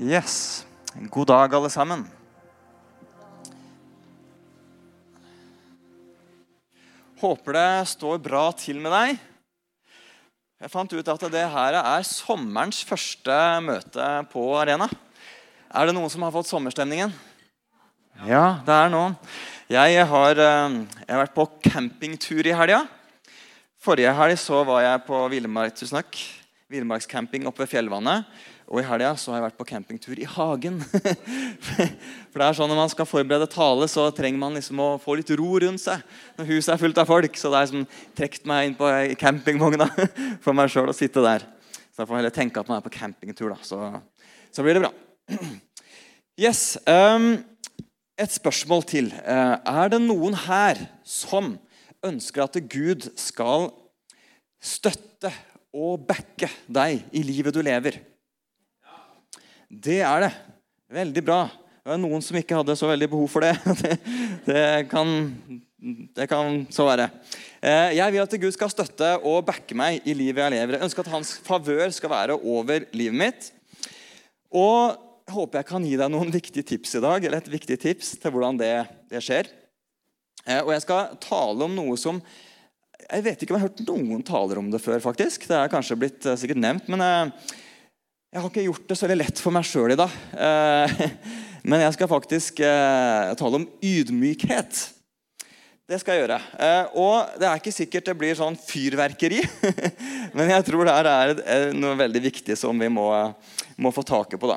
Yes. God dag, alle sammen. Håper det står bra til med deg. Jeg fant ut at det her er sommerens første møte på Arena. Er det noen som har fått sommerstemningen? Ja, det er noen. Jeg har, eh, jeg har vært på campingtur i helga. Forrige helg så var jeg på Villemark, Villmarkscamping oppe ved Fjellvannet. Og i helga har jeg vært på campingtur i hagen. For det er sånn Når man skal forberede tale, så trenger man liksom å få litt ro rundt seg. Når huset er fullt av folk. Så det er som trukket meg inn på campingvogna for meg sjøl å sitte der. Så jeg får heller tenke at man er på campingtur, da. Så, så blir det bra. Yes. Um, et spørsmål til. Uh, er det noen her som ønsker at Gud skal støtte og backe deg i livet du lever? Det er det. Veldig bra. Det var noen som ikke hadde så veldig behov for det. Det, det, kan, det kan, så være. Eh, jeg vil at Gud skal støtte og backe meg i livet jeg lever. Jeg ønsker at hans favør skal være over livet mitt. Og jeg håper jeg kan gi deg noen viktige tips i dag, eller et viktig tips til hvordan det, det skjer. Eh, og jeg skal tale om noe som Jeg vet ikke om jeg har hørt noen taler om det før. faktisk. Det er kanskje blitt eh, sikkert nevnt. men jeg har ikke gjort det så veldig lett for meg sjøl i dag. Eh, men jeg skal faktisk eh, tale om ydmykhet. Det skal jeg gjøre. Eh, og det er ikke sikkert det blir sånn fyrverkeri. Men jeg tror det er noe veldig viktig som vi må, må få taket på. da.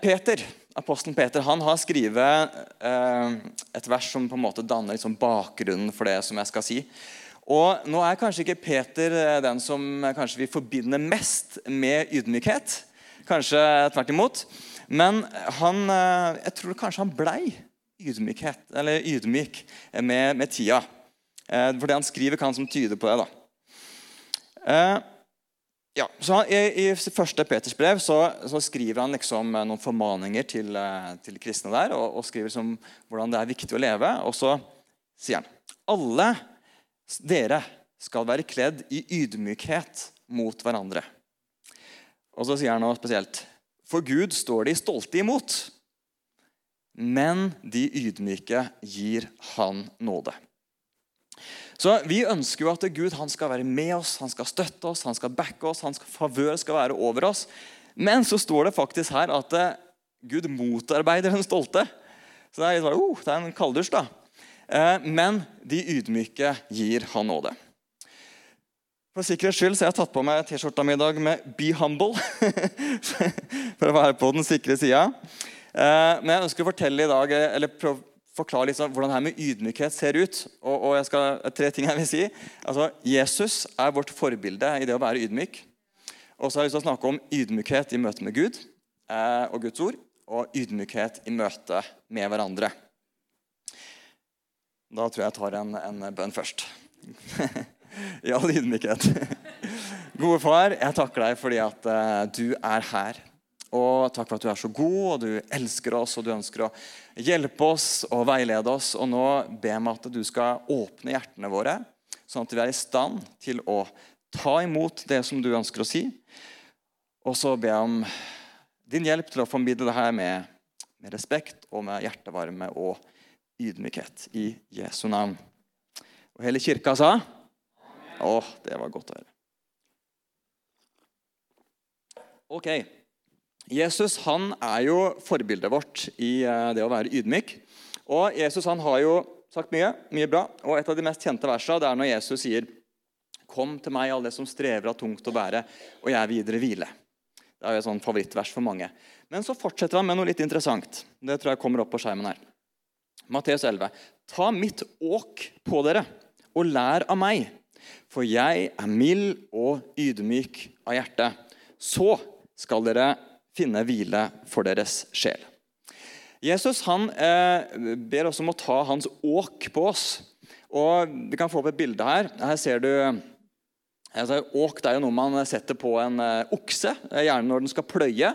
Peter, Apostelen Peter han har skrevet et vers som på en måte danner liksom bakgrunnen for det som jeg skal si. Og Nå er kanskje ikke Peter eh, den som vi forbinder mest med ydmykhet. Kanskje tvert imot. Men han, eh, jeg tror kanskje han blei ydmykhet, eller ydmyk med, med tida. Eh, for det han skriver, kan som tyde på det. da. Ja, så han, i, I første Peters brev så, så, skriver han liksom noen formaninger til, til kristne der. Og, og skriver som, hvordan det er viktig å leve. Og så sier han alle dere skal være kledd i ydmykhet mot hverandre. Og så sier han noe spesielt. For Gud står de stolte imot, men de ydmyke gir han nåde. Så Vi ønsker jo at Gud skal være med oss, han skal støtte oss, han skal backe oss, hans favør skal være over oss. Men så står det faktisk her at eh, Gud motarbeider den stolte. Så det er, litt, sånn, oh, det er en kalddusj, da. Eh, men de ydmyke gir han nåde. For sikkerhets skyld så jeg har tatt på meg T-skjorta mi i dag med 'Be humble'. for å være på den sikre sida. Eh, men jeg ønsker å fortelle i dag, eller forklare litt sånn hvordan det her med ydmykhet ser ut. Og, jeg skal, Tre ting jeg vil si. Altså, Jesus er vårt forbilde i det å være ydmyk. Og så har jeg lyst til å snakke om ydmykhet i møte med Gud eh, og Guds ord. Og ydmykhet i møte med hverandre. Da tror jeg jeg tar en, en bønn først. I all ydmykhet. Gode far, jeg takker deg fordi at uh, du er her. Og takk for at du er så god, og du elsker oss, og du ønsker å hjelpe oss og veilede oss. Og nå ber jeg meg at du skal åpne hjertene våre, sånn at vi er i stand til å ta imot det som du ønsker å si. Og så ber jeg om din hjelp til å formidle det her med, med respekt og med hjertevarme og ydmykhet i Jesu navn. Og hele kirka sa Å, det var godt å høre. Ok. Jesus han er jo forbildet vårt i eh, det å være ydmyk. Og Jesus han har jo sagt mye, mye bra. Og Et av de mest kjente versene er når Jesus sier Kom til meg, alle som strever av tungt å bære, og jeg vil gi dere hvile. Det er jo et sånn favorittvers for mange. Men så fortsetter han med noe litt interessant. Det tror jeg kommer opp på skjermen her. Matteus 11. Ta mitt åk på dere, og lær av meg, for jeg er mild og ydmyk av hjerte. Så skal dere finne hvile for deres sjel. Jesus han eh, ber oss om å ta hans åk på oss. Og Vi kan få opp et bilde her. Her ser du altså, Åk det er jo noe man setter på en eh, okse, gjerne når den skal pløye.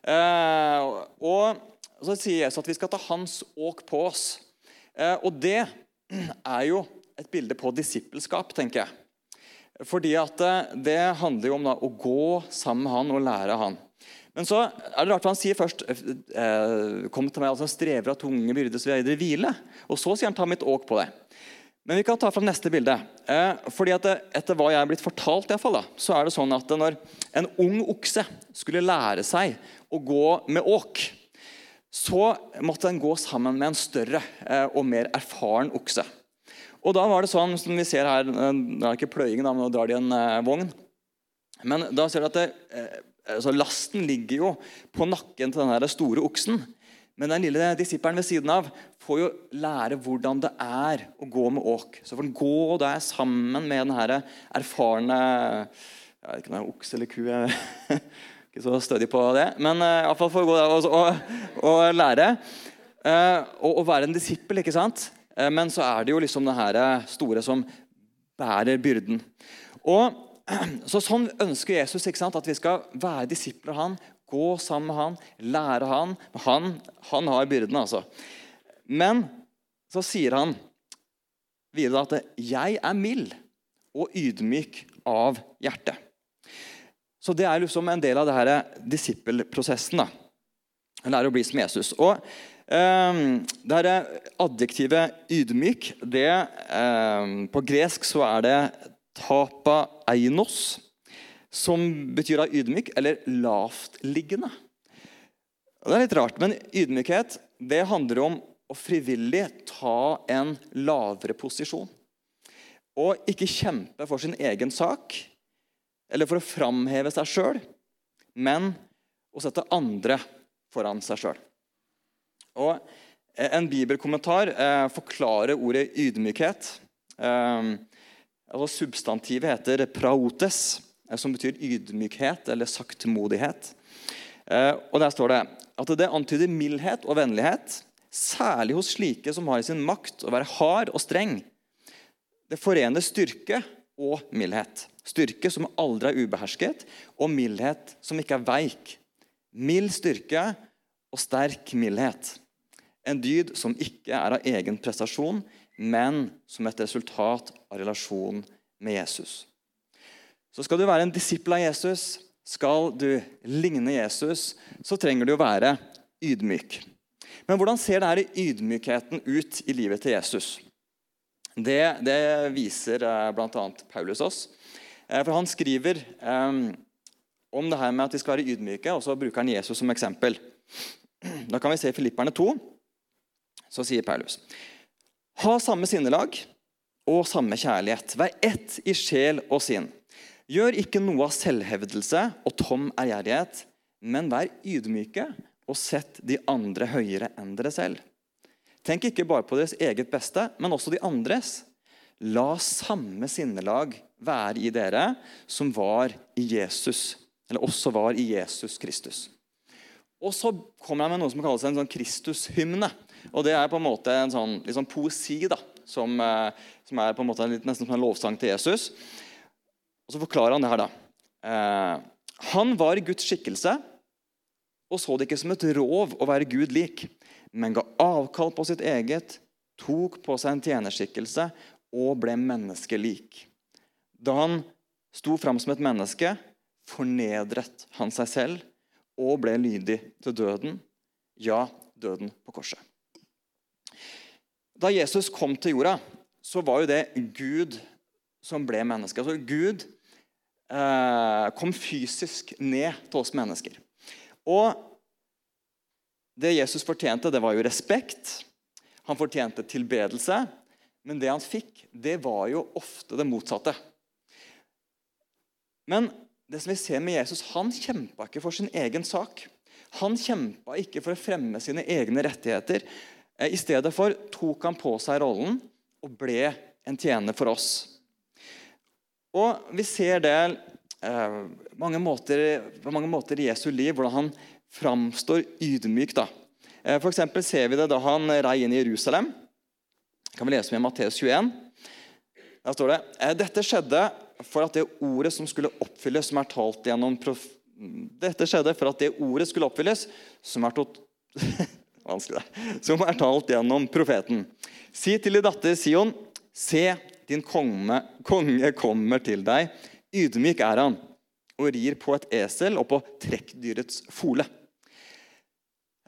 Eh, og og Så sier Jesus at vi skal ta hans åk på oss. Eh, og det er jo et bilde på disippelskap, tenker jeg. Fordi at eh, Det handler jo om da, å gå sammen med han og lære han. Men så er det rart hva han sier først eh, 'Kom til meg, altså strever av tunge byrder, så vil jeg hvile'. Og så sier han 'ta mitt åk på deg'. Men vi kan ta fram neste bilde. Fordi at Etter hva jeg er blitt fortalt, i hvert fall, da, så er det sånn at når en ung okse skulle lære seg å gå med åk, så måtte den gå sammen med en større eh, og mer erfaren okse. Og da var det sånn, som vi ser her, Det er ikke pløying, da, men nå drar de en eh, vogn. Men da ser du at det, eh, altså lasten ligger jo på nakken til den store oksen. Men den lille disippelen ved siden av får jo lære hvordan det er å gå med åk. Så får den gå der sammen med den erfarne Jeg vet ikke om det er okse eller ku. Ikke så stødig på det. Men uh, iallfall for å gå der og, og, og lære. Uh, og, og, være en disippel, ikke sant? Uh, men så er det jo liksom det her store som bærer byrden. Og så Sånn ønsker Jesus ikke sant? at vi skal være disipler av han, gå sammen med han, lære han. Han, han har byrden, altså. Men så sier han videre at 'jeg er mild og ydmyk av hjerte'. Så det er liksom en del av det denne disippelprosessen. da. Lære å bli som Jesus. Og eh, Det her adjektivet 'ydmyk' det, eh, På gresk så er det tapa einos, som betyr da ydmyk eller lavtliggende. Det er litt rart, men ydmykhet det handler om å frivillig ta en lavere posisjon. Og ikke kjempe for sin egen sak eller for å framheve seg sjøl, men å sette andre foran seg sjøl. En bibelkommentar eh, forklarer ordet ydmykhet. Eh, Altså substantivet heter praotes, eh, som betyr ydmykhet eller saktmodighet. Eh, og Der står det at det antyder mildhet og vennlighet, særlig hos slike som har i sin makt å være hard og streng. Det forener styrke og mildhet. Styrke som aldri er ubehersket, og mildhet som ikke er veik. Mild styrke og sterk mildhet. En dyd som ikke er av egen prestasjon, men som et resultat av relasjonen med Jesus. Så skal du være en disippel av Jesus, skal du ligne Jesus, så trenger du å være ydmyk. Men hvordan ser denne ydmykheten ut i livet til Jesus? Det, det viser eh, bl.a. Paulus oss. Eh, for Han skriver um, om det her med at vi skal være ydmyke, og så bruker han Jesus som eksempel. Da kan vi se Filipperne 2. Så sier Paulus ha samme sinnelag og samme kjærlighet. Vær ett i sjel og sinn. Gjør ikke noe av selvhevdelse og tom ærgjerrighet, men vær ydmyke og sett de andre høyere enn dere selv. Tenk ikke bare på deres eget beste, men også de andres. La samme sinnelag være i dere som var i Jesus, eller også var i Jesus Kristus. Og så kommer han med noe som kalles en sånn Kristushymne. Og det er på en måte en sånn, liksom poesi da, som, eh, som, er på en måte nesten som en lovsang til Jesus. Og Så forklarer han det her. da. Eh, han var i Guds skikkelse og så det ikke som et rov å være Gud lik, men ga avkall på sitt eget, tok på seg en tjenerskikkelse og ble menneskelik. Da han sto fram som et menneske, fornedret han seg selv og ble lydig til døden, ja, døden på korset. Da Jesus kom til jorda, så var jo det Gud som ble menneske. Altså Gud eh, kom fysisk ned til oss mennesker. Og det Jesus fortjente, det var jo respekt. Han fortjente tilbedelse. Men det han fikk, det var jo ofte det motsatte. Men det som vi ser med Jesus, han kjempa ikke for sin egen sak. Han kjempa ikke for å fremme sine egne rettigheter. Eh, I stedet for tok han på seg rollen og ble en tjener for oss. Og Vi ser det eh, mange måter, på mange måter i Jesu liv, hvordan han framstår ydmyk. da. Eh, for ser vi det da han rei inn i Jerusalem. Kan vi lese med Matteus 21. Der står det eh, Dette skjedde for at det ordet som skulle oppfylles, som er talt gjennom prof... Dette skjedde for at det ordet skulle oppfylles, som er tot... vanskelig som er talt gjennom profeten. Si til din datter Sion, se, din konge, konge kommer til deg. Ydmyk er han og rir på et esel og på trekkdyrets fole.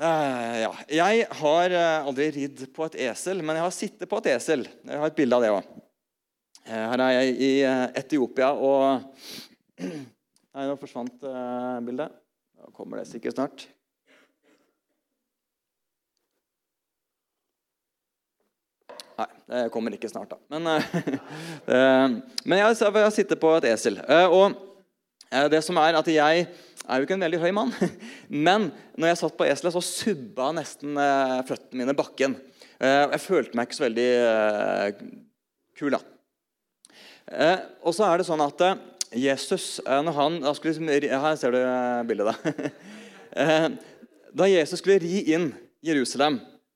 Eh, ja. Jeg har uh, aldri ridd på et esel, men jeg har sittet på et esel. Jeg har et bilde av det òg. Uh, her er jeg i eh, Etiopia, og Nei, nå forsvant eh, bildet. Da kommer det sikkert snart. Nei, det kommer ikke snart, da. Men, eh, men jeg, har- jeg har sittet på et esel. Eh, og eh, det som er at jeg er jo ikke en veldig høy mann. Men når jeg satt på eselet, så subba nesten eh, føttene mine bakken. Eh, jeg følte meg ikke så veldig eh, kul, da. Eh, og så er det sånn at eh, Jesus eh, når han da skulle liksom, Her ser du eh, bildet, da. Eh, da Jesus skulle ri inn Jerusalem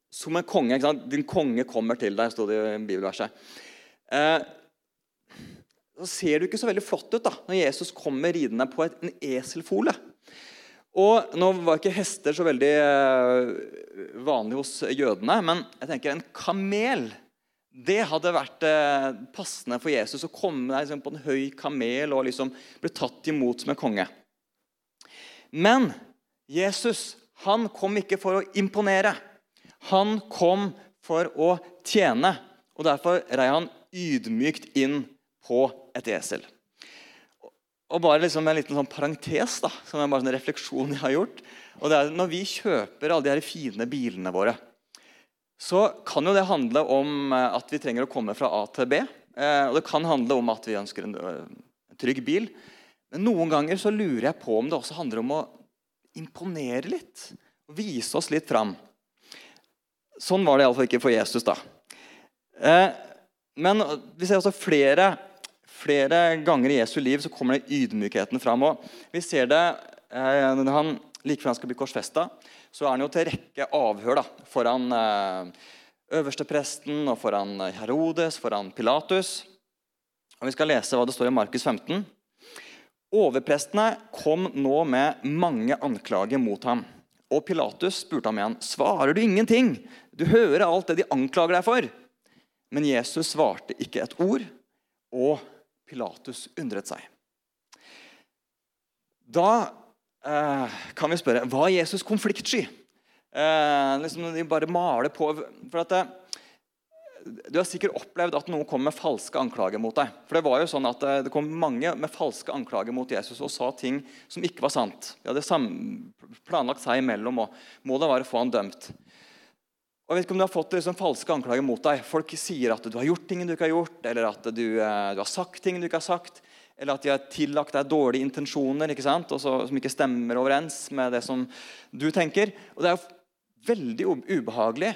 som en konge ikke sant? 'Din konge kommer til deg', sto det i bibelverset. Så ser det ikke så veldig flott ut da, når Jesus kommer ridende på et, en eselfole. Og Nå var ikke hester så veldig eh, vanlig hos jødene, men jeg tenker en kamel det hadde vært eh, passende for Jesus å komme liksom, på en høy kamel og liksom bli tatt imot som en konge. Men Jesus han kom ikke for å imponere. Han kom for å tjene. Og Derfor rei han ydmykt inn på et esel. Og bare liksom en liten sånn parentes, da, som er bare en refleksjon jeg har gjort. og det er Når vi kjøper alle de her fine bilene våre, så kan jo det handle om eh, at vi trenger å komme fra A til B. eh, Og det kan handle om at vi ønsker en, trygg bil. Men noen ganger så lurer jeg på om det også handler om å imponere litt. og Vise oss litt fram. Sånn var det iallfall ikke for Jesus. da. Eh, men vi ser også flere, flere ganger i Jesu liv så kommer det ydmykheten fram. og Vi ser det eh, når han like før han skal bli korsfesta, så er han jo til rekke avhør da, foran eh, øverstepresten og foran Herodes, foran Pilatus. Og Vi skal lese hva det står i Markus 15. Overprestene kom nå med mange anklager mot ham. Og Pilatus spurte ham igjen, 'Svarer du ingenting? Du hører alt det de anklager deg for.' Men Jesus svarte ikke et ord, og Pilatus undret seg. Da eh, kan vi spørre var Jesus konfliktsky. Eh, liksom de bare maler på for at eh, Du har sikkert opplevd at noen kom med falske anklager mot deg. For Det var jo sånn at eh, det kom mange med falske anklager mot Jesus og sa ting som ikke var sant. De hadde planlagt seg imellom, og målet var å få han dømt. Og jeg vet ikke om Du har fått liksom, falske anklager mot deg. Folk sier at du har gjort ting du ikke har gjort, eller at du, eh, du har sagt ting du ikke har sagt. Eller at de har tillagt deg dårlige intensjoner ikke sant? Og så, som ikke stemmer overens med det som du tenker. Og Det er jo veldig ubehagelig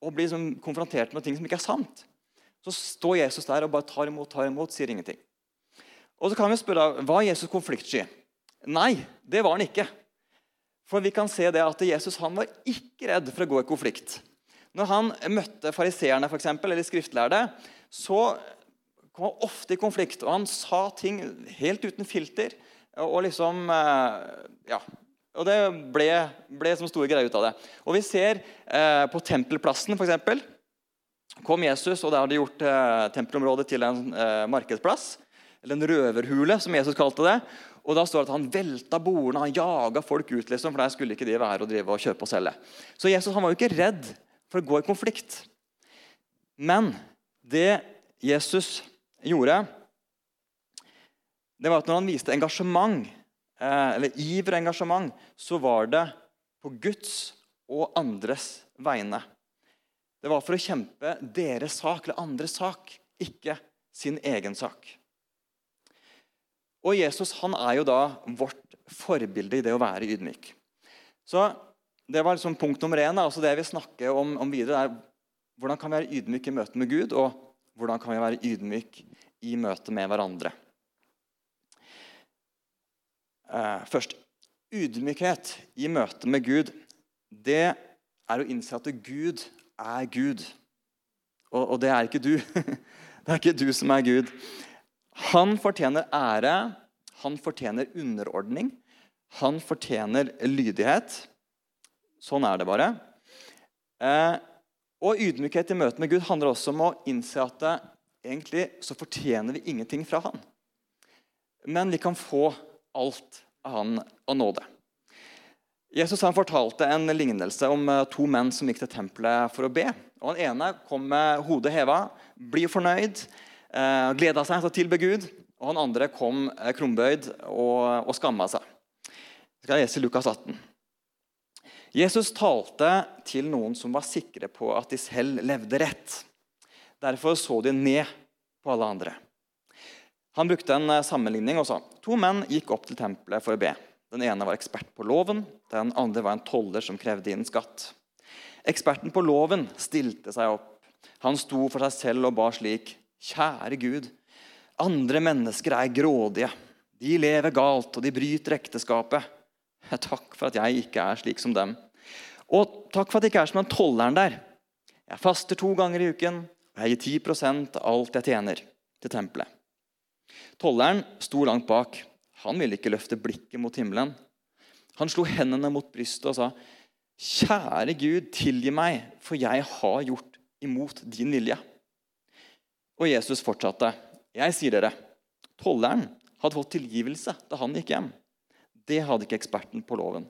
å bli liksom, konfrontert med ting som ikke er sant. Så står Jesus der og bare tar imot, tar imot, sier ingenting. Og så kan vi spørre, Var Jesus konfliktsky? Nei, det var han ikke. For vi kan se det at Jesus han var ikke redd for å gå i konflikt. Når han møtte fariseerne for eksempel, eller skriftlærde, så kom han ofte i konflikt. Og han sa ting helt uten filter. Og liksom eh, Ja. Og det ble, ble som store greier ut av det. Og vi ser eh, på Tempelplassen, f.eks. Kom Jesus, og der hadde de gjort eh, tempelområdet til en eh, markedsplass. Eller en røverhule, som Jesus kalte det. Og da står det at Han velta bordene, han jaga folk ut, liksom, for der skulle ikke de være og drive og kjøpe og selge. Så Jesus han var jo ikke redd for det går i konflikt. Men det Jesus gjorde, det var at når han viste engasjement, eh, eller iver og engasjement, så var det på Guds og andres vegne. Det var for å kjempe deres sak eller andres sak, ikke sin egen sak. Og Jesus han er jo da vårt forbilde i det å være ydmyk. Så Det var liksom punkt nummer én. Altså det vi snakke om, om videre, er hvordan kan vi være ydmyke i møte med Gud, og hvordan kan vi være ydmyke i møte med hverandre. Eh, først ydmykhet i møte med Gud. Det er å innse at Gud er Gud. Og, og det er ikke du. Det er ikke du som er Gud. Han fortjener ære, han fortjener underordning, han fortjener lydighet. Sånn er det bare. Eh, og ydmykhet i møte med Gud handler også om å innse at det, egentlig så fortjener vi ingenting fra han. Men vi kan få alt av Han og nåde. Jesus han fortalte en lignelse om eh, to menn som gikk til tempelet for å be. Og Den ene kom med hodet heva, blir fornøyd, eh, gleda seg til å tilbe Gud. Og den andre kom eh, krumbøyd og, og skamma seg. Jeg skal lese Lukas 18. Jesus talte til noen som var sikre på at de selv levde rett. Derfor så de ned på alle andre. Han brukte en eh, sammenligning og sa to menn gikk opp til tempelet for å be. Den ene var ekspert på loven, den andre var en toller som krevde inn skatt. Eksperten på loven stilte seg opp. Han sto for seg selv og ba slik.: Kjære Gud, andre mennesker er grådige. De lever galt, og de bryter ekteskapet. Takk for at jeg ikke er slik som dem. Og takk for at jeg ikke er som den tolleren der. Jeg faster to ganger i uken, og jeg gir 10 av alt jeg tjener, til tempelet. Tolleren sto langt bak. Han ville ikke løfte blikket mot himmelen. Han slo hendene mot brystet og sa, 'Kjære Gud, tilgi meg, for jeg har gjort imot din vilje.' Og Jesus fortsatte, 'Jeg sier dere, tolleren hadde fått tilgivelse da han gikk hjem.' Det hadde ikke eksperten på loven.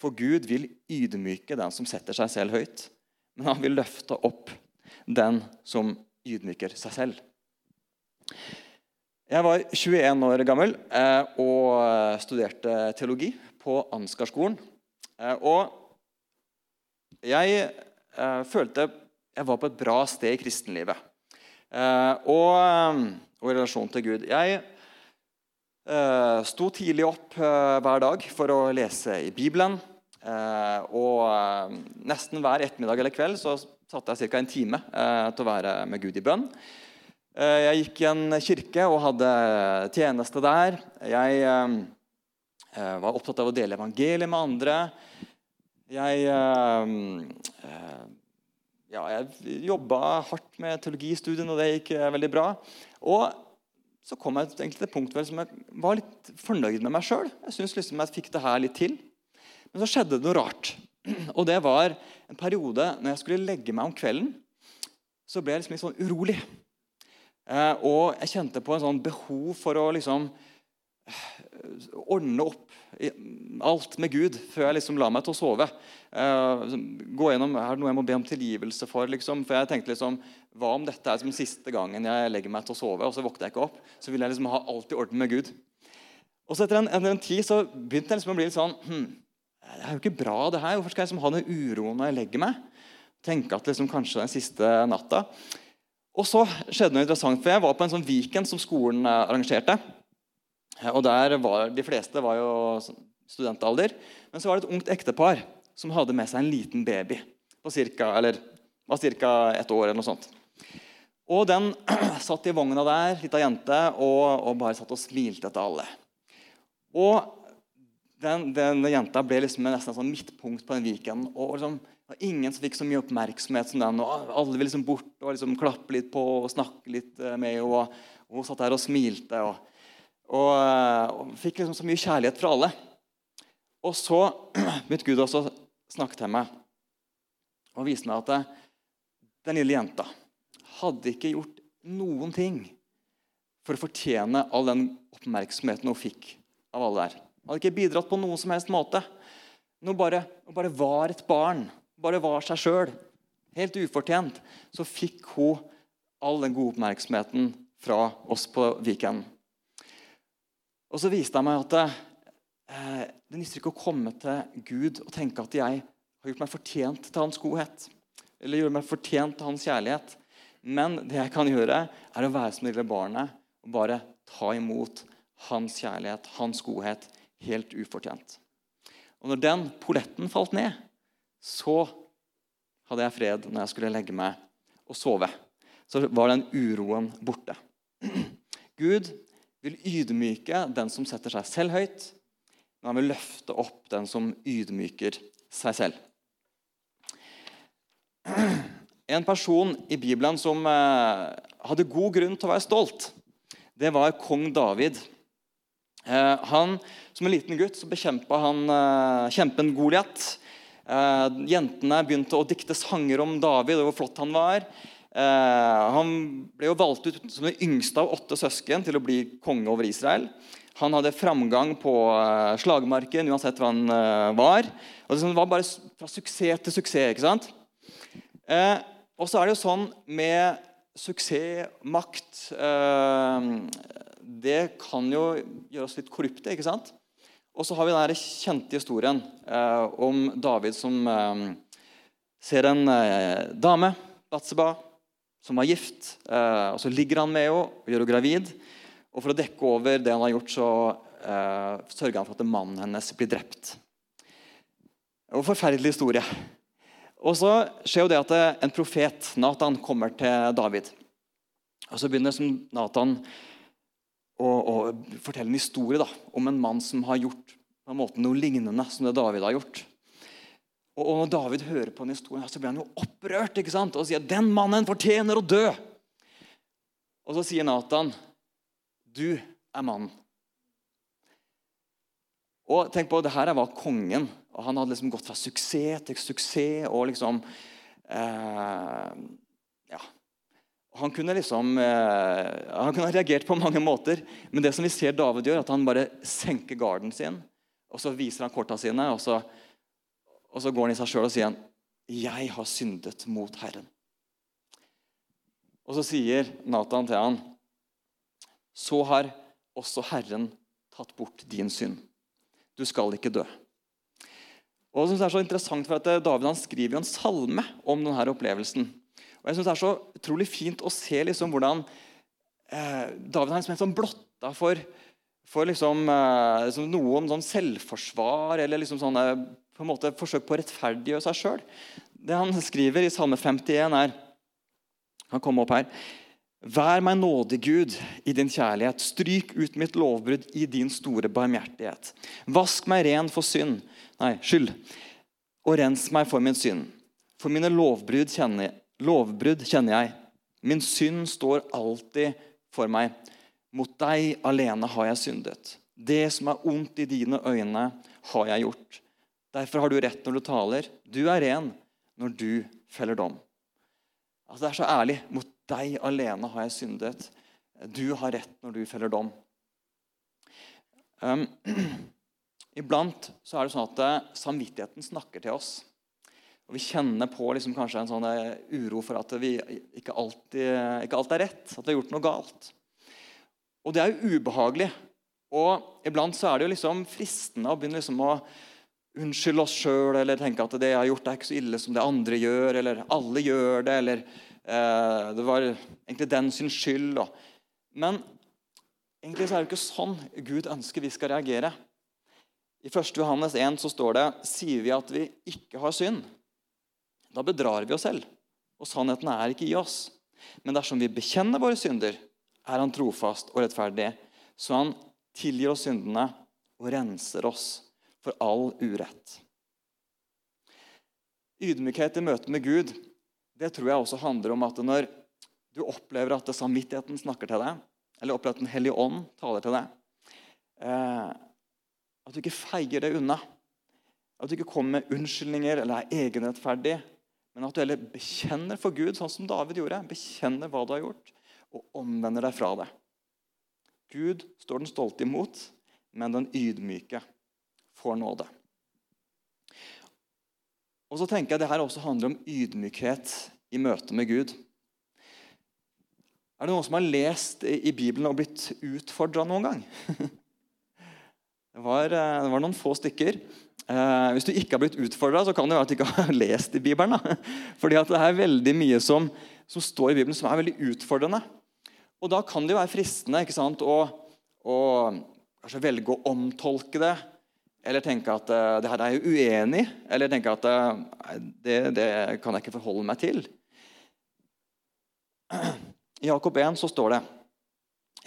For Gud vil ydmyke den som setter seg selv høyt, men han vil løfte opp den som ydmyker seg selv. Jeg var 21 år gammel eh, og studerte teologi på Ansgarskolen. Eh, og jeg eh, følte jeg var på et bra sted i kristenlivet og, og i relasjon til Gud. Jeg sto tidlig opp hver dag for å lese i Bibelen. og nesten hver ettermiddag eller kveld så satte jeg ca. en time til å være med Gud i bønn. Eh, jeg gikk i en kirke og hadde tjeneste der. Jeg eh, eh, var opptatt av å dele evangeliet med andre. Jeg, ja, jeg jobba hardt med teologistudiene, og det gikk veldig bra. Og så kom jeg til et punkt som jeg var litt fornøyd med meg sjøl. Jeg syntes liksom jeg fikk det her litt til. Men så skjedde det noe rart. Og det var en periode når jeg skulle legge meg om kvelden, så ble jeg liksom litt sånn urolig. Eh, og jeg kjente på en sånn behov for å liksom ordne opp alt med Gud før jeg liksom la meg til å sove. Eh, gå gjennom, Er det noe jeg må be om tilgivelse for? Liksom? For jeg tenkte liksom, Hva om dette er som siste gangen jeg legger meg til å sove, og så våkner jeg ikke opp? Så vil jeg liksom ha alt i orden med Gud. Og så Etter en, etter en tid så begynte jeg liksom å bli litt sånn hm, Det er jo ikke bra, det her. Hvorfor skal jeg liksom ha den uroen når jeg legger meg? Tenke at liksom kanskje den siste natta. Og så skjedde noe interessant, for Jeg var på en sånn weekend som skolen eh, arrangerte. Eh, og der var, De fleste var jo studentalder. Men så var det et ungt ektepar som hadde med seg en liten baby på cirka, eller, var ca. ett år. eller noe sånt. Og Den satt i vogna der, lita jente, og, og, bare satt og smilte etter alle. Og den, den jenta ble liksom nesten et sånn midtpunkt på den weekenden. og liksom det var ingen som fikk så mye oppmerksomhet som den. og Alle ville liksom bort og liksom klappe litt på og snakke litt eh, med henne. Hun satt der og smilte. Og, og, eh, og fikk liksom så mye kjærlighet fra alle. Og så begynte Gud også å snakke til meg og vise meg at det, den lille jenta hadde ikke gjort noen ting for å fortjene all den oppmerksomheten hun fikk av alle der. Hun hadde ikke bidratt på noen som helst måte. Hun bare, hun bare var et barn bare var seg sjøl, helt ufortjent, så fikk hun all den gode oppmerksomheten fra oss på Viken. Og så viste han meg at eh, det nytter ikke å komme til Gud og tenke at jeg har gjort meg fortjent til hans godhet. Eller gjort meg fortjent til hans kjærlighet. Men det jeg kan gjøre, er å være som det lille barnet og bare ta imot hans kjærlighet, hans godhet, helt ufortjent. Og når den polletten falt ned, så hadde jeg fred når jeg skulle legge meg og sove. Så var den uroen borte. Gud vil ydmyke den som setter seg selv høyt, men han vil løfte opp den som ydmyker seg selv. En person i Bibelen som eh, hadde god grunn til å være stolt, det var kong David. Eh, han, Som en liten gutt så bekjempa han eh, kjempen Goliat. Jentene begynte å dikte sanger om David og hvor flott han var. Eh, han ble jo valgt ut som den yngste av åtte søsken til å bli konge over Israel. Han hadde framgang på eh, slagmarken uansett hva han eh, var. Og Det var bare fra suksess til suksess. ikke sant? Og så er det jo sånn med suksess, makt Det kan jo gjøre oss litt korrupte. ikke sant? Og så har vi den kjente historien om David som ser en dame, Batseba, som var gift. og Så ligger han med henne og gjør henne gravid. Og for å dekke over det han har gjort, så eh, sørger han for at mannen hennes blir drept. Og Forferdelig historie. Og så skjer jo det at en profet, Nathan, kommer til David. Og Så begynner som Nathan å, å, fortelle en historie da, om en mann som har gjort på en måte noe lignende som det David har gjort. Og, Når David hører på den historien, så blir han jo opprørt ikke sant? og sier den mannen fortjener å dø. Og Så sier Nathan du er mannen. Og tenk på, det her var kongen. og Han hadde liksom gått fra suksess til suksess. og liksom eh, ja. Han kunne liksom eh, han kunne ha reagert på mange måter, men det som vi ser David gjør, at han bare senker garden sin. og Så viser han korta sine, og så, og så går han i seg sjøl og sier han, 'Jeg har syndet mot Herren'. Og så sier Nathan til han, så har også Herren tatt bort din synd. Du skal ikke dø. Og jeg synes det er så interessant for at eh, David han skriver en salme om denne opplevelsen. Og jeg synes Det er så utrolig fint å se liksom hvordan eh, David er liksom helt sånn blotta for, for liksom, eh, liksom noe om sånn selvforsvar eller liksom sånne, på en måte forsøk på å rettferdiggjøre seg sjøl. Det han skriver i Salme 51, er Han kommer opp her. Vær meg nådig, Gud, i din kjærlighet. Stryk ut mitt lovbrudd i din store barmhjertighet. Vask meg ren for synd, nei, skyld, og rens meg for min synd. For mine lovbrudd kjenner, lovbrudd kjenner jeg. Min synd står alltid for meg. Mot deg alene har jeg syndet. Det som er ondt i dine øyne, har jeg gjort. Derfor har du rett når du taler. Du er ren når du feller dom. Altså, det er så ærlig. Mot deg alene har jeg syndet. Du har rett når du feller dom. Um, iblant så er det sånn at uh, samvittigheten snakker til oss. Og Vi kjenner på liksom kanskje en sånn uh, uro for at vi ikke alltid, ikke alt er rett. At vi har gjort noe galt. Og det er jo ubehagelig. Og iblant så er det jo liksom fristende å begynne liksom å unnskylde oss sjøl eller tenke at det jeg har gjort, er ikke så ille som det andre gjør, eller alle gjør det. eller Eh, det var egentlig den sin skyld. Men egentlig så er det ikke sånn Gud ønsker vi skal reagere. I 1. Johannes 1 så står det sier vi at vi ikke har synd. Da bedrar vi oss selv, og sannheten er ikke i oss. Men dersom vi bekjenner våre synder, er Han trofast og rettferdig, så Han tilgir oss syndene og renser oss for all urett. Ydmykhet i møte med Gud det tror jeg også handler om at når du opplever at samvittigheten snakker til deg, eller opplever at Den hellige ånd taler til deg, eh, at du ikke feier det unna. At du ikke kommer med unnskyldninger eller er egenrettferdig, men at du heller bekjenner for Gud, sånn som David gjorde. Bekjenner hva du har gjort, og omvender deg fra det. Gud står den stolte imot, men den ydmyke får nåde. Og så tenker jeg det her også handler om ydmykhet i møte med Gud. Er det noen som har lest i Bibelen og blitt utfordra noen gang? Det var, eh, det var, noen få stykker. Eh, hvis du ikke har blitt utfordra, kan det være at du ikke har lest i Bibelen. Da. Fordi det er veldig mye som, som, står i Bibelen som er veldig utfordrende. Og da kan det jo være fristende ikke sant, å, å velge å omtolke det eller tenke at uh, det her er jeg uenig. Eller tenke at uh, det, det, kan jeg ikke forholde meg til. I Jakob 1 så står det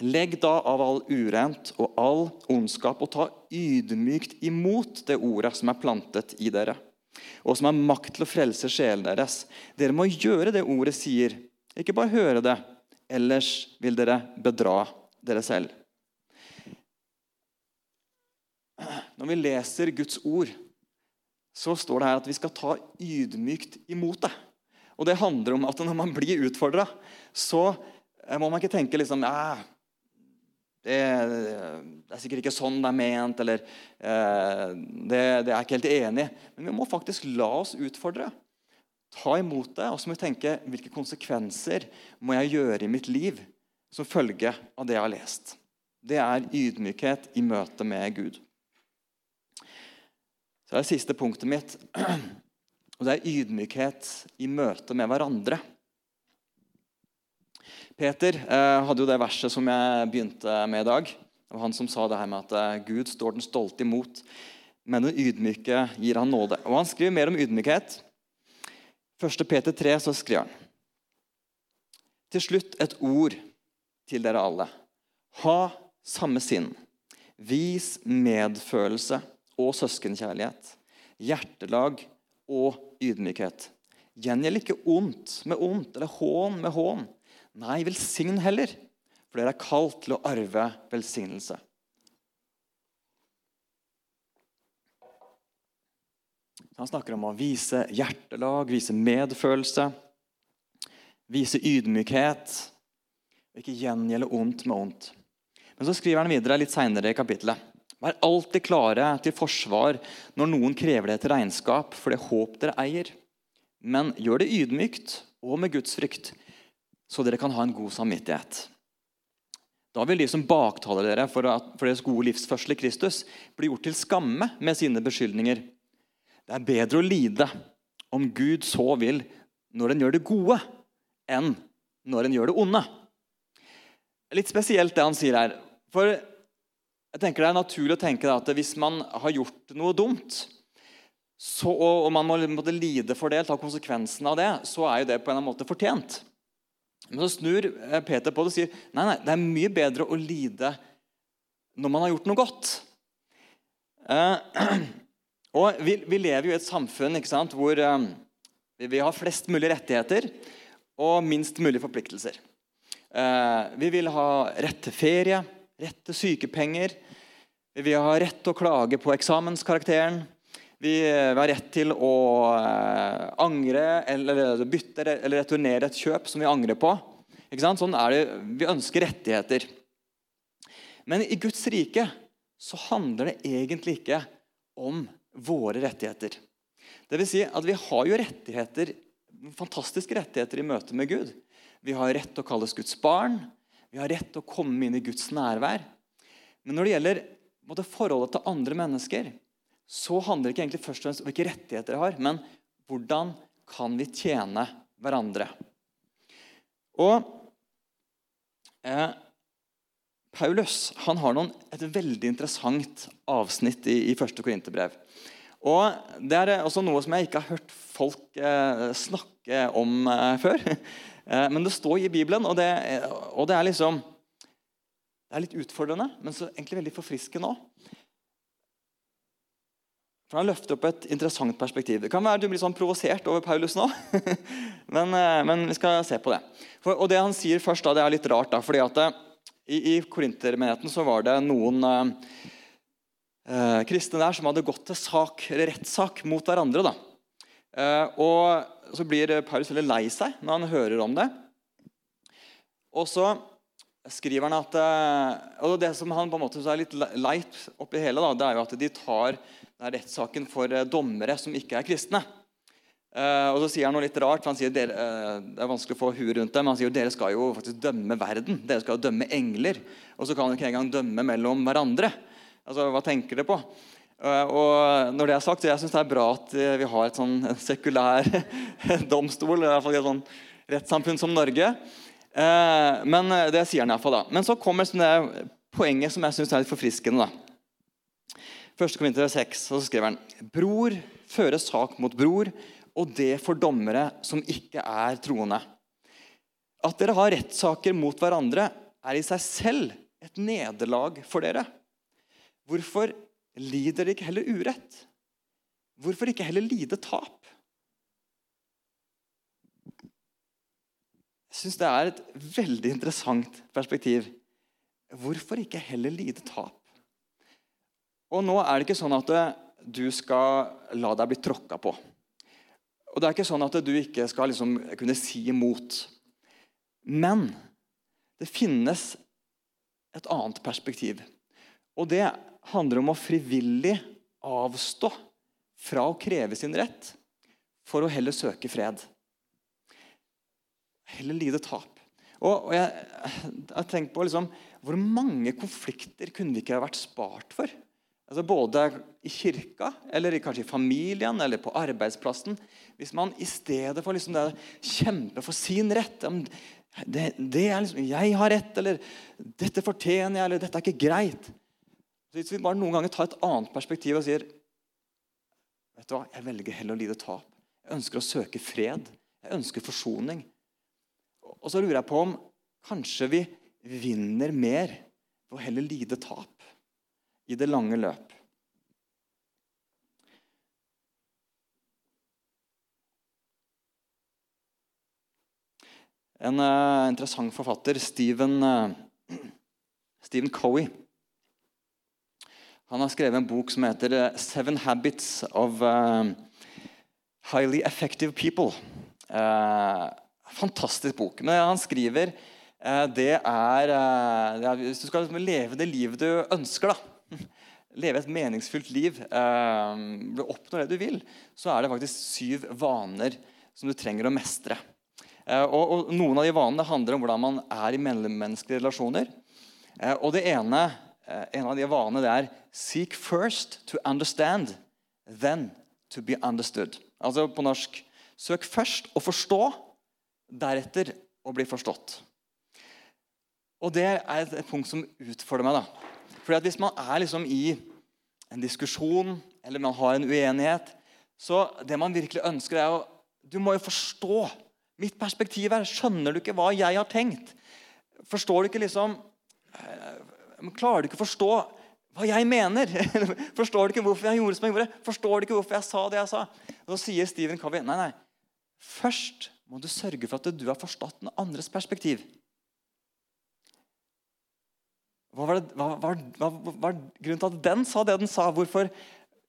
Legg da av all urent og all ondskap og ta ydmykt imot det ordet som er plantet i dere, og som har makt til å frelse sjelen deres. Dere må gjøre det ordet sier, ikke bare høre det. Ellers vil dere bedra dere selv. Når vi leser Guds ord, så står det her at vi skal ta ydmykt imot det. Og det handler om at når man blir utfordra, så må man ikke tenke liksom det, det, er sikkert ikke sånn det er ment, eller eh, det, det, er ikke helt enig. Men vi må faktisk la oss utfordre. Ta imot det, og så må vi tenke hvilke konsekvenser må jeg gjøre i mitt liv som følge av det jeg har lest. Det er ydmykhet i møte med Gud. Så er det siste punktet mitt. Og det er ydmykhet i møte med hverandre. Peter eh, hadde jo det verset som jeg begynte med i dag. Det var han som sa det her med at eh, Gud står den stolte imot, men den ydmyke gir han nåde. Og Han skriver mer om ydmykhet. 1. Peter 3 så skriver han Til slutt et ord til dere alle. Ha samme sinn. Vis medfølelse og søskenkjærlighet. Hjertelag og ydmykhet. Gjengjeld ikke ondt med ondt eller hån med hån. Nei, velsign heller, for dere er kalt til å arve velsignelse. Han snakker om å vise hjertelag, vise medfølelse, vise ydmykhet. Ikke gjengjelde ondt med ondt. Men så skriver han videre litt seinere i kapittelet. Vær alltid klare til forsvar når noen krever det til regnskap for det håp dere eier. Men gjør det ydmykt og med Guds frykt, så dere kan ha en god samvittighet. Da vil de som baktaler dere for, at, for deres gode livsførsel i Kristus, bli gjort til skamme med sine beskyldninger. Det er bedre å lide, om Gud så vil, når en gjør det gode, enn når en gjør det onde. Litt spesielt det han sier her. For jeg tenker Det er naturlig å tenke at hvis man har gjort noe dumt, så, og man må måtte lide for det, ta konsekvensen av det, så er jo det på en måte fortjent. Men så snur eh, Peter på det og sier nei, nei, det er mye bedre å lide når man har gjort noe godt. Eh, og vi, vi, lever jo i et samfunn sant, hvor eh, vi har flest mulig rettigheter og minst mulig forpliktelser. Eh, vi vil ha rett til ferie, rett til sykepenger. Vi har rett til å klage på eksamenskarakteren. Vi har rett til å eh, angre eller bytte eller returnere et kjøp som vi angrer på. Sånn er det. Vi ønsker rettigheter. Men i Guds rike så handler det egentlig ikke om våre rettigheter. Det vil si at vi har jo rettigheter, fantastiske rettigheter i møte med Gud. Vi har rett til å kalles Guds barn. Vi har rett til å komme inn i Guds nærvær. Men når det gjelder forholdet til andre mennesker, så handler det ikke egentlig først og fremst om hvilke rettigheter jeg har, men hvordan kan vi tjene hverandre. Og eh, Paulus han har noen, et veldig interessant avsnitt i, i første Korinterbrev. Og Det er også noe som jeg ikke har hørt folk eh, snakke om eh, før. Eh, men det står i Bibelen, og det, og det er liksom det er litt utfordrende, men egentlig veldig forfriskende òg. For Han løfter opp et interessant perspektiv. Det kan være du blir sånn provosert over Paulus nå. men, eh, men, vi skal se på det. For, og Det han sier først, da, det er litt rart. Da, fordi at det, eh, I, i Korintermenigheten så var det noen eh, eh, kristne der som hadde gått til sak, rettssak mot hverandre. da. Eh, og Så blir Paulus veldig lei seg når han hører om det. Og så skriver han at og Det som han på en måte er litt leit oppi hele, da, det er jo at de tar rettssaken for eh, dommere som ikke er kristne. Og så sier han noe litt rart. for han sier dere, Det er vanskelig å få huet rundt det, men han sier dere skal jo faktisk dømme verden. Dere skal jo dømme engler. Og så kan dere ikke engang dømme mellom hverandre. Altså, Hva tenker dere på? Uh, og når det er sagt, jeg syns det er bra at vi har et sånn sekulær domstol. i hvert fall et sånn rettssamfunn som Norge. men det sier han iallfall. Men så kommer det poenget som jeg syns er litt forfriskende. da. 1. Korinter 6, og så skriver han Bror fører sak mot bror, og det for dommere som ikke er troende. At dere har rettssaker mot hverandre, er i seg selv et nederlag for dere. Hvorfor lider de ikke heller urett? Hvorfor ikke heller lide tap? Jeg syns det er et veldig interessant perspektiv. Hvorfor ikke heller lide tap? Og nå er det ikke sånn at du skal la deg bli tråkka på. Og det er ikke sånn at du ikke skal liksom kunne si imot. Men det finnes et annet perspektiv. Og det handler om å frivillig avstå fra å kreve sin rett for å heller søke fred. Heller lide tap. Og, og jeg, jeg tenker på liksom, Hvor mange konflikter kunne vi ikke vært spart for? Altså både i kirka, eller kanskje i familien eller på arbeidsplassen. Hvis man i stedet for liksom det kjempe for sin rett det, det liksom, 'Jeg har rett', eller 'Dette fortjener jeg', eller 'Dette er ikke greit'. Så Hvis vi bare noen ganger tar et annet perspektiv og sier vet du hva, Jeg velger heller å lide tap. Jeg ønsker å søke fred. Jeg ønsker forsoning. Og så lurer jeg på om kanskje vi vinner mer ved å heller lide tap i det lange løp. En uh, interessant forfatter, Stephen, uh, Stephen Cowie, han har skrevet en bok som heter uh, 'Seven Habits of Highly Effective People'. fantastisk bok. Men han skriver det er, det Hvis du skal leve det livet du ønsker, da, leve et meningsfylt liv, oppnå det du vil, så er det faktisk syv vaner som du trenger å mestre. Eh, og, og, Noen av de vanene handler om hvordan man er i mellommenneskelige relasjoner. Eh, og det ene, eh, En av de vanene det er 'seek first to understand, then to be understood'. Altså på norsk søk først å forstå, deretter å bli forstått. Og Det er et punkt som utfordrer meg. da. Fordi at Hvis man er liksom i en diskusjon eller man har en uenighet, så det man virkelig ønsker, er å Du må jo forstå Mitt perspektiv er skjønner du ikke hva jeg har tenkt? Forstår du ikke liksom eh, Klarer du ikke å forstå hva jeg mener? Forstår du ikke hvorfor jeg gjorde som jeg gjorde? Forstår du ikke hvorfor jeg sa det jeg sa? Så sier Stephen Covey nei, nei. Først må du sørge for at du har forstått den andres perspektiv. Hva var, det, hva, hva, hva var, grunnen til at den sa det den sa? Hvorfor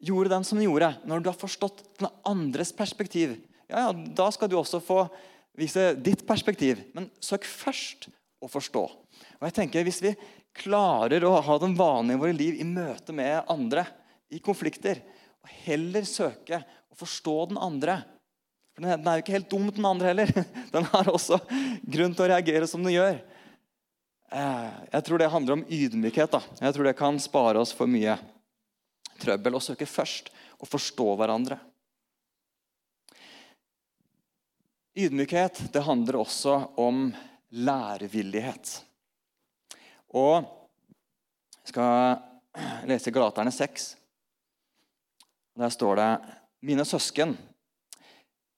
gjorde den som den gjorde? Når du har forstått den andres perspektiv, ja, ja, da skal du også få vise ditt perspektiv. Men søk først å forstå. Og jeg tenker Hvis vi klarer å ha den vanen i våre liv i møte med andre, i konflikter, og heller søke å forstå den andre For den er jo ikke helt dum, den andre heller. Den har også grunn til å reagere som den gjør. Eh, jeg tror det handler om ydmykhet. da. Jeg tror det kan spare oss for mye trøbbel. Å søke først å forstå hverandre. Ydmykhet det handler også om lærevillighet. Og jeg skal lese Galaterne 6. Der står det Mine søsken,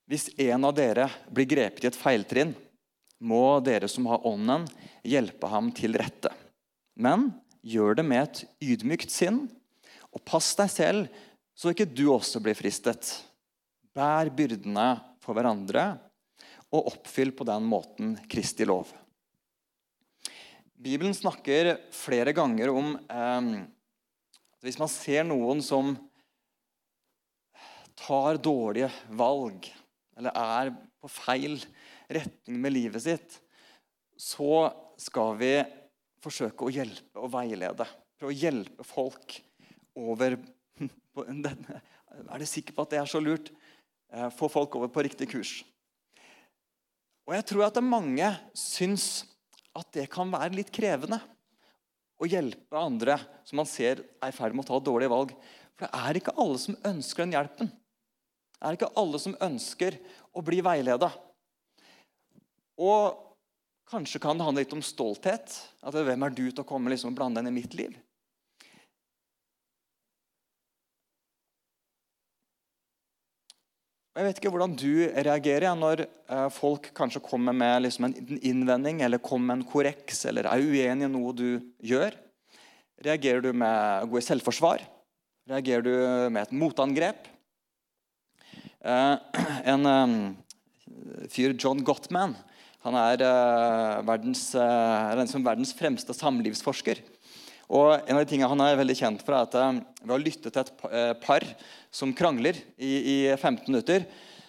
hvis en av dere blir grepet i et feiltrinn, må dere som har ånden, hjelpe ham til rette. Men gjør det med et ydmykt sinn, og pass deg selv så ikke du også blir fristet. Bær byrdene for hverandre og oppfyll på den måten Kristi lov. Bibelen snakker flere ganger om eh, at hvis man ser noen som tar dårlige valg, eller er på feil retning med livet sitt, så skal vi forsøke å hjelpe og veilede. Prøve å hjelpe folk over Er du sikker på at det er så lurt? Eh, få folk over på riktig kurs. Og jeg tror at mange syns at det kan være litt krevende å hjelpe andre som man ser er i ferd med å ta dårlige valg. For det er ikke alle som ønsker den hjelpen. Det er ikke alle som ønsker å bli veileda. Og kanskje kan det handle litt om stolthet. At Hvem er du til å komme liksom, og blande inn i mitt liv? Jeg vet ikke hvordan du reagerer når eh, folk kanskje kommer med liksom en innvending eller kommer med en korreks eller er uenig i noe du gjør. Reagerer du med å gå i selvforsvar? Reagerer du med et motangrep? Eh, en eh, fyr, John Gottman, han er verdens, er verdens fremste samlivsforsker. Og en av de tingene Han er veldig kjent for, er at eh, ved å lytte til et eh, par som krangler i, i 15 minutter,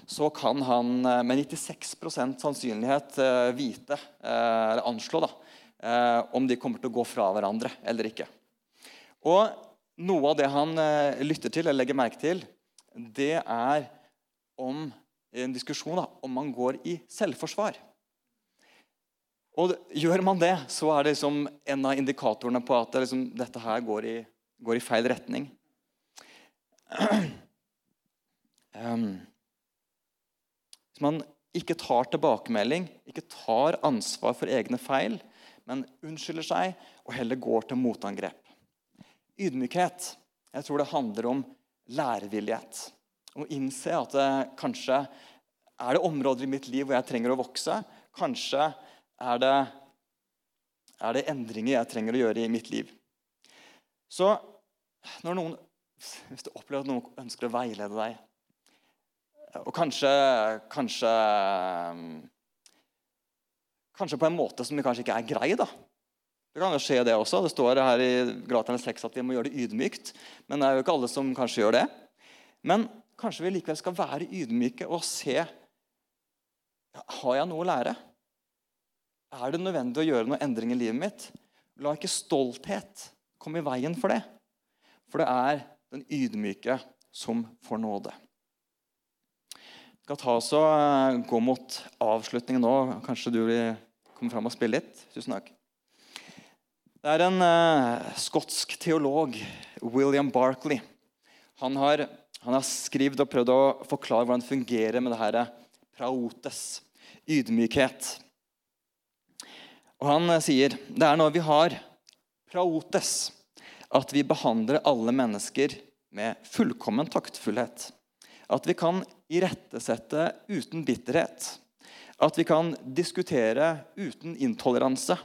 så kan han eh, med 96% sannsynlighet vite, eller anslå da, om de kommer til å gå fra hverandre eller ikke. Og noe av det han lytter til eller legger merke til, det er om en diskusjon da, om man går i selvforsvar. Og Gjør man det, så er det liksom en av indikatorene på at det liksom, dette her går i, går i, feil retning. Um, hvis man ikke tar tilbakemelding, ikke tar ansvar for egne feil, men unnskylder seg og heller går til motangrep. Ydmykhet jeg tror det handler om lærevillighet. Å innse at det, kanskje er det områder i mitt liv hvor jeg trenger å vokse. Kanskje er det, er det endringer jeg trenger å gjøre i mitt liv. Så når noen, hvis du opplever at noen ønsker å veilede deg Og kanskje, kanskje Kanskje på en måte som kanskje ikke er grei. da. Det kan jo skje, det også. Det står her i Galaterne 6 at vi må gjøre det ydmykt. Men det er jo ikke alle som kanskje gjør det. Men kanskje vi likevel skal være ydmyke og se har jeg noe å lære? Er det nødvendig å gjøre noe endring i livet mitt? La ikke stolthet komme i veien for det. For det er den ydmyke som får nåde. Vi skal ta oss og eh, gå mot avslutningen nå. Kanskje du vil komme fram og spille litt? Tusen takk. Det er en uh, skotsk teolog, William Barkley. Han har, han har skrevet og prøvd å forklare hvordan det fungerer med det her praotes, ydmykhet. Og Han eh, sier det er når vi har praotes, at vi behandler alle mennesker med fullkommen taktfullhet. At vi kan irettesette uten bitterhet. At vi kan diskutere uten intoleranse.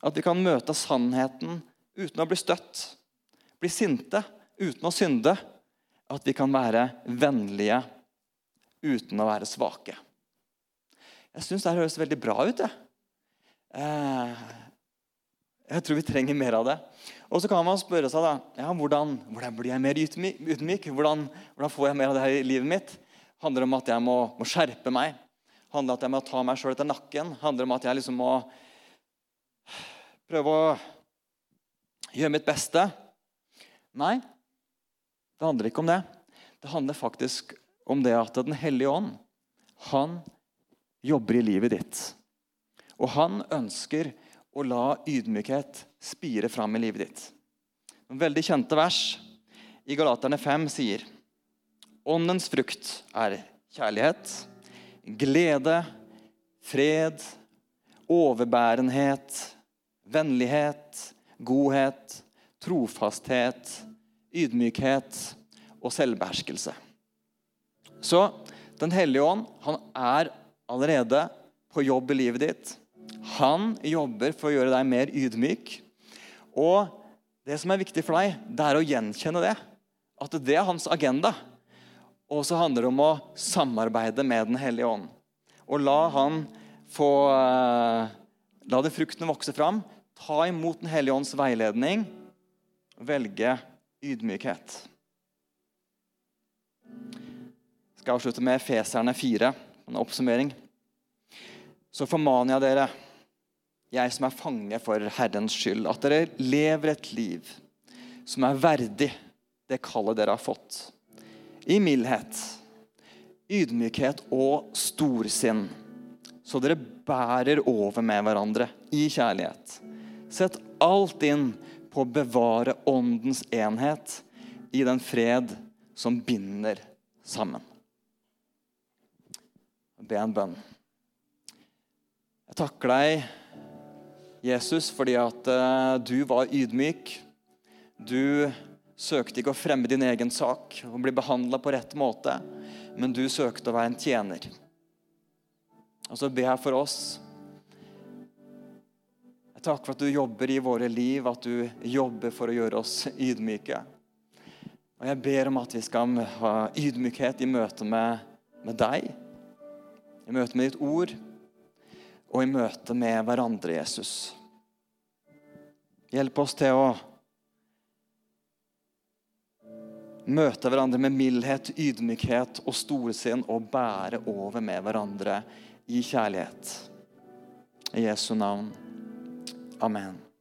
At vi kan møte sannheten uten å bli støtt. Bli sinte uten å synde. At vi kan være vennlige uten å være svake. Jeg syns det høres veldig bra ut. Jeg. Eh, jeg tror vi trenger mer av det. Og så kan man spørre seg da, ja, hvordan, hvordan blir jeg mer ydmyk. Hvordan, hvordan, får jeg mer av det her i livet mitt? Handler det om at jeg må, må skjerpe meg? Handler det om at jeg må ta meg sjøl etter nakken? Handler det om at jeg liksom må prøve å gjøre mitt beste? Nei, det handler ikke om det. Det handler faktisk om det at Den hellige ånd han jobber i livet ditt. Og han ønsker å la ydmykhet spire fram i livet ditt. En veldig kjente vers i Galaterne 5 sier Åndens frukt er kjærlighet, glede, fred, overbærenhet, vennlighet, godhet, trofasthet, ydmykhet og selvbeherskelse. Så Den hellige ånd han er allerede på jobb i livet ditt. Han jobber for å gjøre deg mer ydmyk. Og det som er viktig for deg, det er å gjenkjenne det. At det er hans agenda. Og så handler det om å samarbeide med Den hellige ånd. Og la han få eh, La det fruktene vokse fram. Ta imot Den hellige ånds veiledning. Velge ydmykhet. Jeg skal avslutte med Feserne 4, en oppsummering så formaner jeg dere, jeg som er fange for Herrens skyld, at dere lever et liv som er verdig det kallet dere har fått. I mildhet, ydmykhet og storsinn. Så dere bærer over med hverandre i kjærlighet. Sett alt inn på å bevare åndens enhet i den fred som binder sammen. Be en bønn. Jeg takker deg, Jesus, fordi at uh, du var ydmyk. Du søkte ikke å fremme din egen sak og bli behandla på rett måte, men du søkte å være en tjener. Og så ber jeg for oss. Jeg takker for at du jobber i våre liv, at du jobber for å gjøre oss ydmyke. Og jeg ber om at vi skal ha ydmykhet i møte med, med deg, i møte med ditt ord og i møte med hverandre, Jesus. Hjelp oss til å møte hverandre med mildhet, ydmykhet og storsinn og bære over med hverandre i kjærlighet. I Jesu navn. Amen.